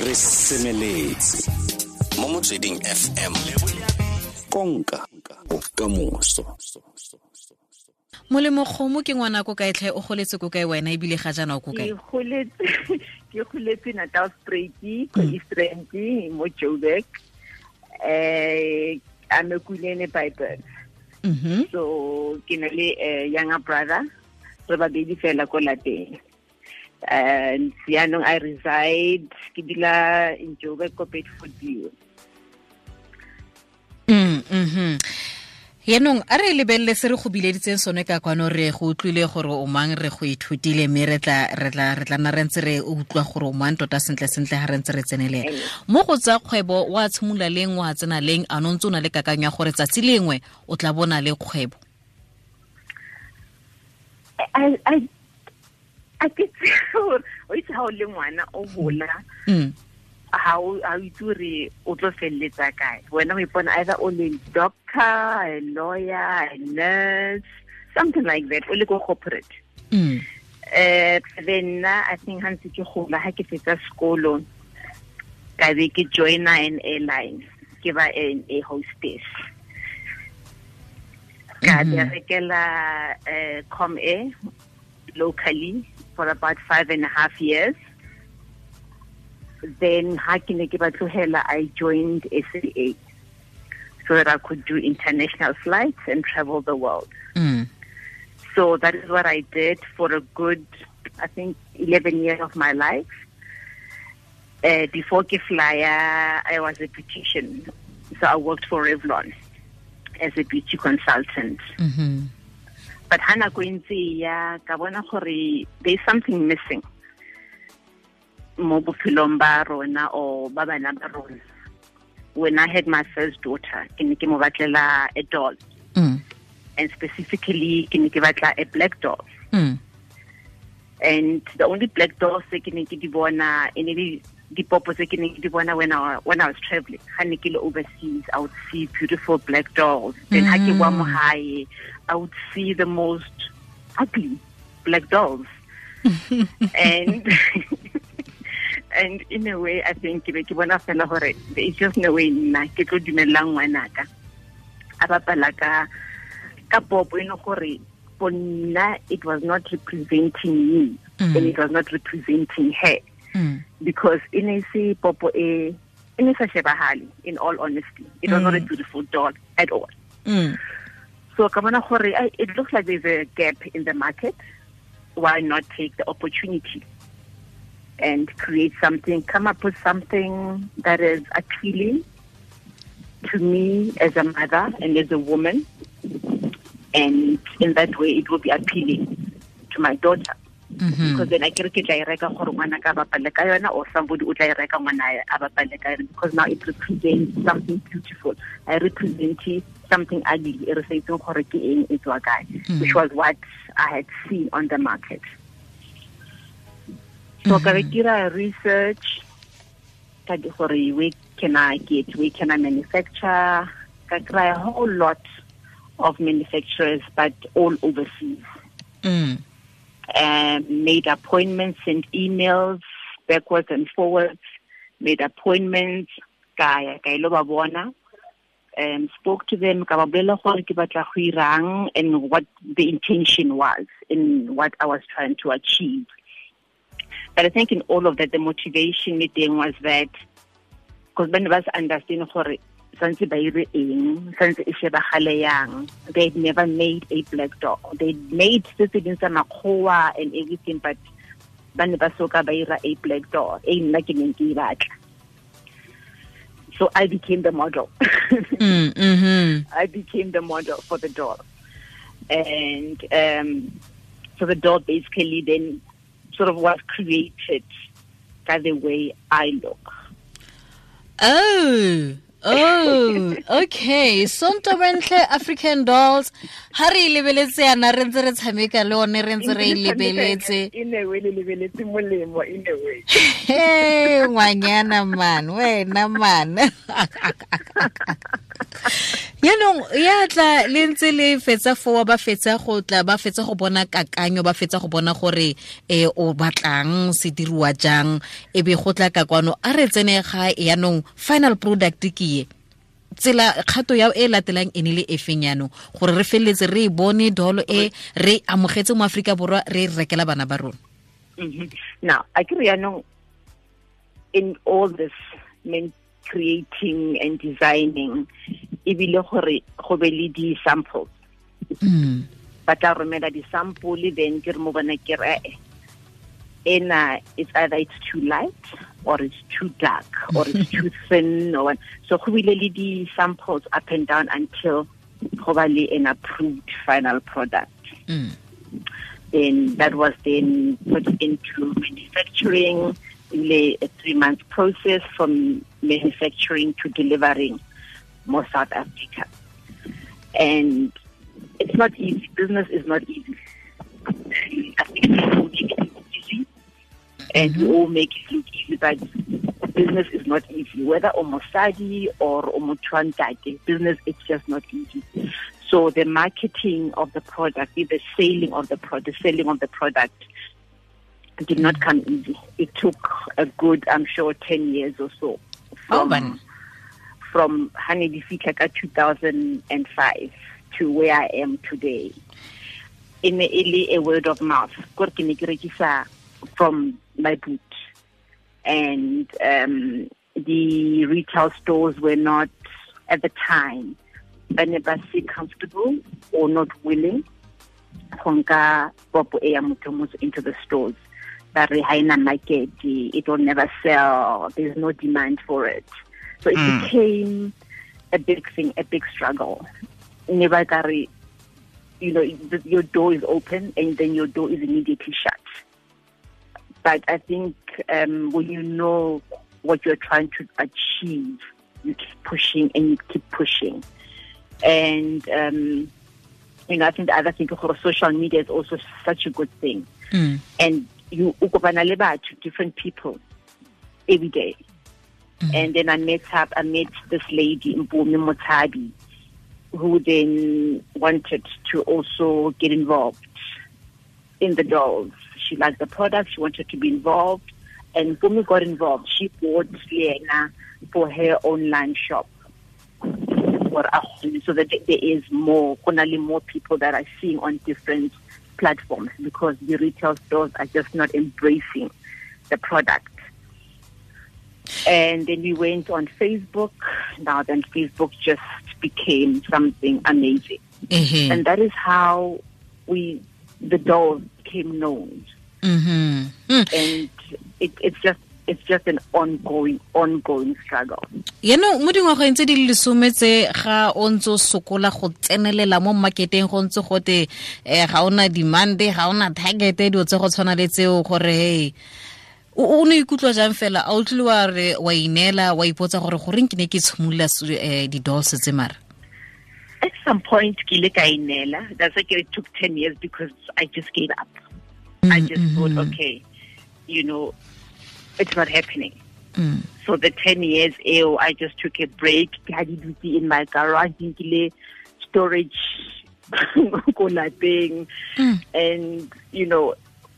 re semeletse mo motsweding fm konka bokamoso molemo kgomo ke ngwana ko kae tlhe o goletse ko kae wena ebile ga jaana o ko kae ke goletse ke goletse Natalspruit ko eastern mo joburg eh I'm a Kulene by birth. Mhm. So ke na le a younger brother. Re babedi fela ko lapeng. And sianong I reside ke dula in Joburg ko Bedfordview. Mm, mhm yaanong a re lebelele se re go bileditseng sone ka kwano re go utlwile gore o mang re go ithutile mme re tla re tla re tla nna re ntse re utlwa gore o mang tota sentle sentle ga re ntse re tsenelela mo go tsa kgwebo wa tshimola leng wa tsena leng a no ntse o na le kakanyo ya gore tsatsi lengwe o tla bona le kgwebo? I I I ke tsore o itse ha o le ngwana o hola mm. ha o itse gore o tlo felletsa kae wena o ipona either o le doctor a lawyer a nurse something like that o le ko corporate Mm. eh then nna i think ha ntse ke gola ha ke fetsa sekolo ka be ke joina an airline ke ba an air hostess ka Mhm. berekela uh, Comair locally for about five and a half years then ha ke ne ke ba tlogela i joined SAA so that I could do international flights and travel the world Mm. so that is what I did for a good, I think, 11 years of my life. Uh, before Kiflyer, I was a beautician. So I worked for Revlon as a beauty consultant. Mhm. But Hana ya ka bona gore there's something missing mo bophelong ba rona or ba bana ba rona. When I had my first daughter, ke ne ke mo batlela a doll, Mm. and specifically ke ne ke batla a black doll. Mm. and the only black dolls tse ke ne ke di bona e ne le dipopo tse ke ne ke di bona when I, when I was traveling. Ha ne ke le overseas I would see beautiful black dolls. Then ha ke wa mo Mm. hae I would see the most ugly black dolls. And and in a way I think ke be ke bona fela gore there is just no way nna ke tlo dumelang ngwanaka a bapala ka ka popo e gore for nna it was not representing me. Mm. and it was not representing her Mm. because in a se popo e e ne sa in all honesty it was not a Mm. beautiful doll at all Mm. so ka bona gore it looks like there's a gap in the market why not take the opportunity and create something come up with something that is appealing to me as a mother and as a woman and in that way it will be appealing to my daughter. Because then I kere ke tla e reka gore ngwana ka bapale ka yona or somebody o tla e reka ngwana a bapale ka yona because now it represents something beautiful I represent something ugly e re sa itseng gore ke eng e tswa kae which was what I had seen on the market so ka be kira research ka di gore where can I get where can I manufacture ka kry a whole lot of manufacturers but all overseas Mm. Um, made appointments, sent emails backwards and forwards, made appointments, kaya ka ilo um, spoke to them, ka and what the intention was and what I was trying to achieve. But I think in all of that, the motivation meeting was that, because when was understanding gore santse ba ire eng santse e shebagale yang they never made a black dog they made se ding tsa makgowa and everything but ba ne ba soka ba ira a black dog e nna ke neng ke e batla so i became the model Mm. Mhm. I became the model for the doll. And um, so the doll basically then sort of was created by the way I look. Oh, oh, okay. So Ntobentle African Dolls, ha re e lebeletse yana re ntse re tshameka le one re ntse re e lebeletse. In a way, le lebeletse molemo, in a way. Hey, ngwanyana man, wena man. yaanong ya tla le ntse le fetsa foa ba fetsa go tla ba fetsa go bona kakanyo ba fetsa go bona gore um o batlang se diriwa jang. E be go tla ka kwano a re tsene ga yaanong final product ke ye? Tsela kgato ya e latelang e ne le e feng yaanong gore re feleletse re e bone dolo e re amogetse mo aforika borwa re e rekela bana ba rona. Mm-hmm. now a ke re yaanong in all this creating and designing ebile gore go be le di-samples mm. ba tla romela di-sample then ke re mo bona ke re ena it's either it's too light or it's too dark or it's too thin or so go bile le di-samples up and down until go ba le an approved final product mm. then that was then put into manufacturing a three month process from manufacturing to delivering more South Africa. And it's not easy. Business is not easy. I think people make it look easy, and we mhm. all make it look easy, but business is not easy. Whether Omosadi or Omotuantate, business is just not easy. So the marketing of the product, the selling of the product, the selling of the product did not mm. come easy. It took a good, I'm sure, 10 years or so. Oh, from, oh, from Hanedi Fika 2005 to where I am today. In a, a word of mouth. From my boot. And um, the retail stores were not, at the time, I never see comfortable or not willing into the stores that it will never sell. There's no demand for it. So it mm. became a big thing, a big struggle. Never you know, your door is open and then your door is immediately shut. But I think um, when you know what you're trying to achieve, you keep pushing and you keep pushing. And, um, you know, I think the other thing social media is also such a good thing. Mm. And you ukopana le batho different people every day. Mm-hmm. And then I met up, I met this lady, Mpumi Motabi, who then wanted to also get involved in the dolls. She liked the product, she wanted to be involved, and Mpumi got involved. She bought Liena for her online shop. So that there is more, more people that are seeing on different platforms because the retail stores are just not embracing the product. And then we went on Facebook. Now then Facebook just became something amazing. Mm-hmm. And that is how we the dolls became known. Mm-hmm. Mm. And it, it's just it's just an ongoing ongoing struggle yeno mo dingwageng tse di lesome tse ga o ntse o sokola go tsenelela mo marketeng go ntse gote um ga ona demand ga ona target dilo tse go tshwana le tseo gore hey o ne ikutlwa jang fela a o tlile wa re wa ineela wa ipotsa gore goreng ke ne ke tshimolola um di-dolls tse mara at some point ke ile ka inela that's like it took 10 years because i just gave up mm -hmm. i just thought mm-hmm. okay you know it's not happening. Mm. So the 10 years eo I just took a break. ke had duty in my garage, storage, mm. and, you know,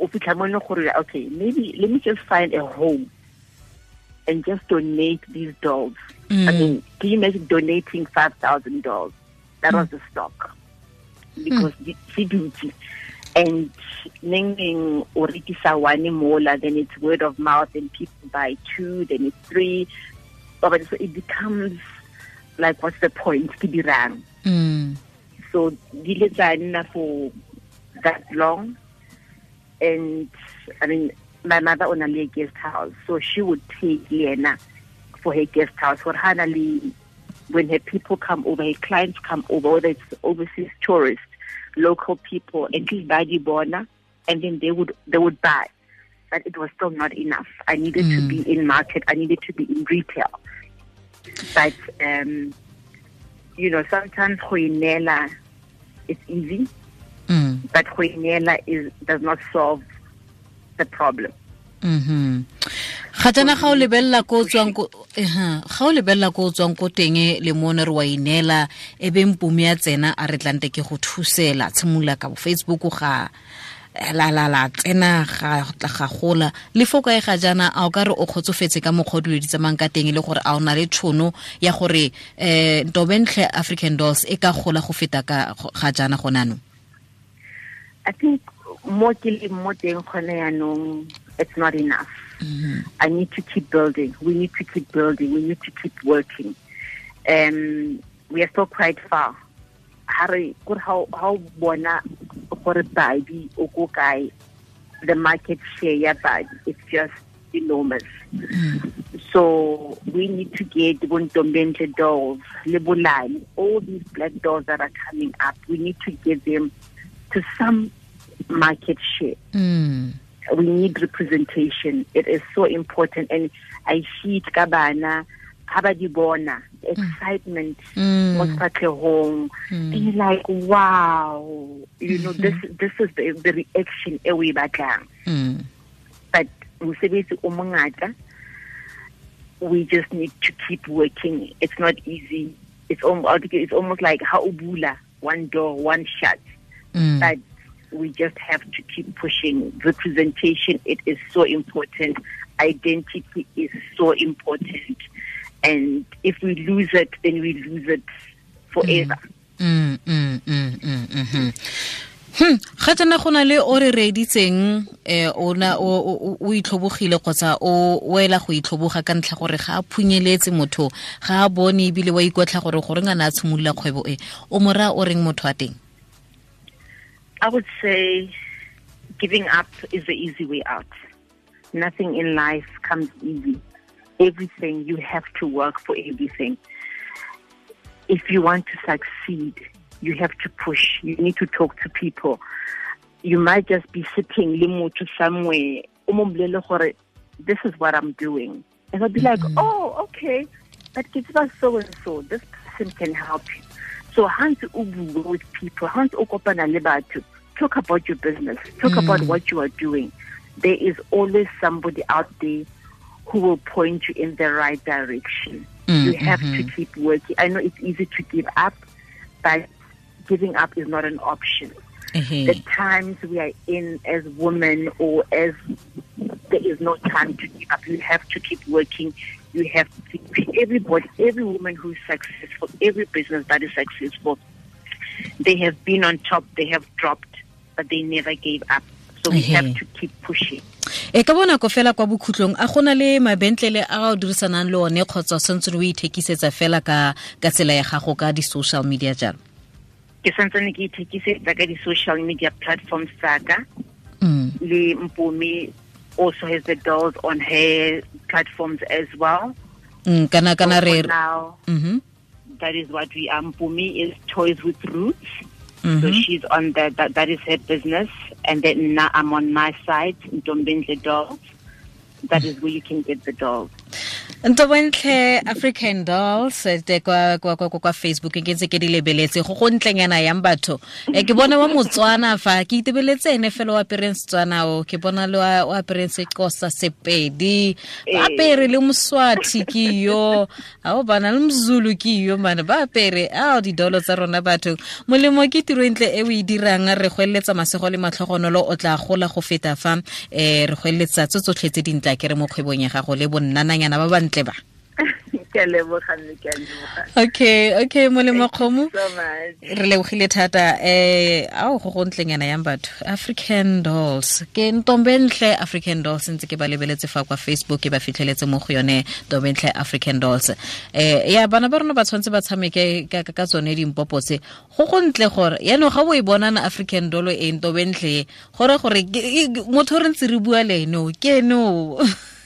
okay, maybe let me just find a home and just donate these dolls. Mm. I mean, can you imagine donating 5,000 dolls? That mm. was the stock. Because mm. the duty and neng o rekisa one mola then it's word of mouth and people buy two then it's three but so it becomes like what's the point to be ran mm. so di le for that long and i mean my mother on a guest house so she would take Lena for her guest house. For hana when her people come over her clients come over whether it's overseas tourists local people at least buy the border and then they would they would buy. But it was still not enough. I needed mm. to be in market. I needed to be in retail. But um, you know sometimes hoinela is easy mm. but hoinela is does not solve the problem mm -hmm. ga o lebella ko o tswang ko ga o lebella ko tswang ko teng le mone re wa inela e be mpumi ya tsena a re tlante ke go thusela tshimula ka bo facebook ga la la la tsena ga ga gola le foka e ga jana a o ka re o kgotsofetse ka mokgwa dilo di tsamayng ka teng le gore a o na le tšhono ya gore um ntobentle african dolls e ka gola go feta ka ga jana go nanong i think mo ke le mo teng gone yaanong it's not enough Mm-hmm. I need to keep building. We need to keep building. We need to keep working. Um, we are still quite far. Harry, good how how bona for baby o the market share badi it's just enormous. Mm. So we need to get Buntombentle dolls, Lebulani, all these black dolls that are coming up. We need to get them to some market share. Mm we need representation. It is so important. And I see it kabana, habadibona, excitement, most home. And you're like, wow, you know, this this is the, the reaction we batlang. Mm. But we just need to keep working. It's not easy. It's almost it's almost like haubula, one door, one shut. Mm. But we just have to keep pushing. Representation, it is so important. Identity is so important. And if we lose it, then we lose it forever. Mm, mm, mm, mm, mm, Hmm, ga tsena go na le o re reeditseng um o itlhobogile kgotsa o wela go itlhoboga ka ntlha gore ga a phunyeletse motho ga a bone ebile wa ikotlha gore goreng a ne a tshimolola kgwebo e o mora o reng motho a teng I would say giving up is the easy way out. Nothing in life comes easy. Everything, you have to work for everything. If you want to succeed, you have to push. You need to talk to people. You might just be sitting to somewhere. This is what I'm doing. And I'll be like, mm-hmm. oh, okay. But it's about so and so. This person can help you. So hands ubu with people, hands ukopana lebatu. Talk about your business. Talk mm. about what you are doing. There is always somebody out there who will point you in the right direction. Mm, you have mm-hmm. to keep working. I know it's easy to give up, but giving up is not an option. Mm-hmm. The times we are in as women or as there is no time to give up. You have to keep working. You have to keep everybody, every woman who is successful, every business that is successful, they have been on top, they have dropped, but they never gave up. So we have to keep pushing. e ka bonako fela kwa bokhutlong a gona le mabentlele a o dirisanang le one kgotsa santse o ithekisetsa fela ka ka tsela ya gago ka di-social media jalo ke santsane ke ithekisetsa ka di-social media platforms tsaka mm. le mpumi also has the dolls on her platforms as well. Mm, kana kana so now, mm -hmm. that is what we are. Mpumi is Toys with Roots. Mm -hmm. So she's on that, that, that is her business. And then now I'm on my side, the Dolls. That is where you can get the dolls. Ntobontle african dolls kwa, kwa, kwa, kwa facebook ke ntse ke di lebeletse go go ntlenyana yang batho. E ke bona wa motswana fa ke itebeletse ene fela o apereng setswana o ke bona le o apereng sekosa sepedi. Ba apere le moswathi ke yo. A o bana le mzulu ke yo mane ba apere ao didolo tsa rona batho. Molemo ke tiro ntle e o e dirang re go eletsa masego le matlhogonolo o tla gola go feta fa um re go tso tse tsotlhe tse dintla ke re mo kgwebong ya gago le bonnananyana ba ba bantle ba? Okay okay molemo kgomo. re lebogile thata um ao go go ntlenyana yang batho. African dolls. Ke ntombentle african dolls ntse ke ba lebeletse fa kwa facebook ke ba fitlheletse mo go yone ntombentle african dolls. Um ya bana ba rona ba tshwanetse ba tshameke ka tsone dimpopotse. Go go ntle gore yaanong ga bo e bonana african doll e ntobentle gore gore motho re ntse re bua le eno ke ene o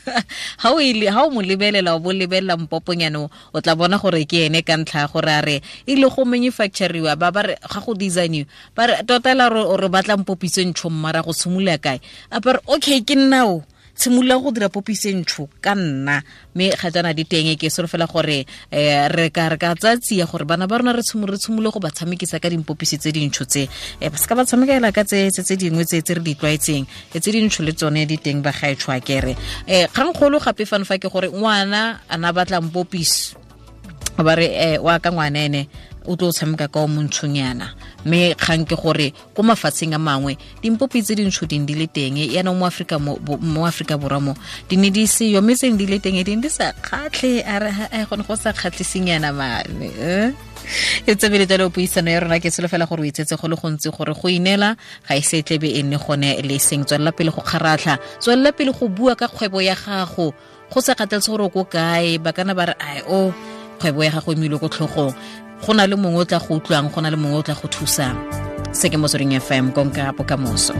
ha o ile ha o mo lebelela o bo lebelela mpoponyane o tla bona gore ke ene ka ntlha ya gore a re e le go manufacturiwa ba ba re ga go designiwa ba re tota la re batla mpopiso ntsho mmara go tshimola kae? A ba re okay ke nnao tshimolola go dira popise ntsho ka nna mme ga jana di teng ke solofela gore um re ka re ka tsatsia gore bana ba rona re tshimolole go ba tshamekisa ka dimpopisi tse dintsho tse. Um ba seka ba tshamekela ka tse dingwe tse tse re di tlwaetseng tse dintsho le tsone di teng ba gaetsho a kere um kgangkgolo gape fane fa ke gore ngwana a na batlang ba re um wa ka ngwanene o tlo o tshameka ka o montshonyana mme kgang ke gore ko mafatsheng a mangwe dimpopi tse dintsho ding di le teng yaanong mo aforika borwa mo di ne di seyo mme di le teng ding di sa kgatlhe a re gone go sa kgatlhisenyana mane e tsebeletse le puisano ya rona ke solofela gore o itsetse go le gontsi gore go inela ga e se tlebe e nne gone le seng. Tswelela pele go kgaratlha tswelela pele go bua ka kgwebo ya gago. Go sa kgathaletse gore o ko kae ba kana ba re ai o kgwebo ya gago emile ko tlhogong. Go na le mongwe o tla go utlwang go na le mongwe o tla go thusang. Se ke motsweding fm konka bokamoso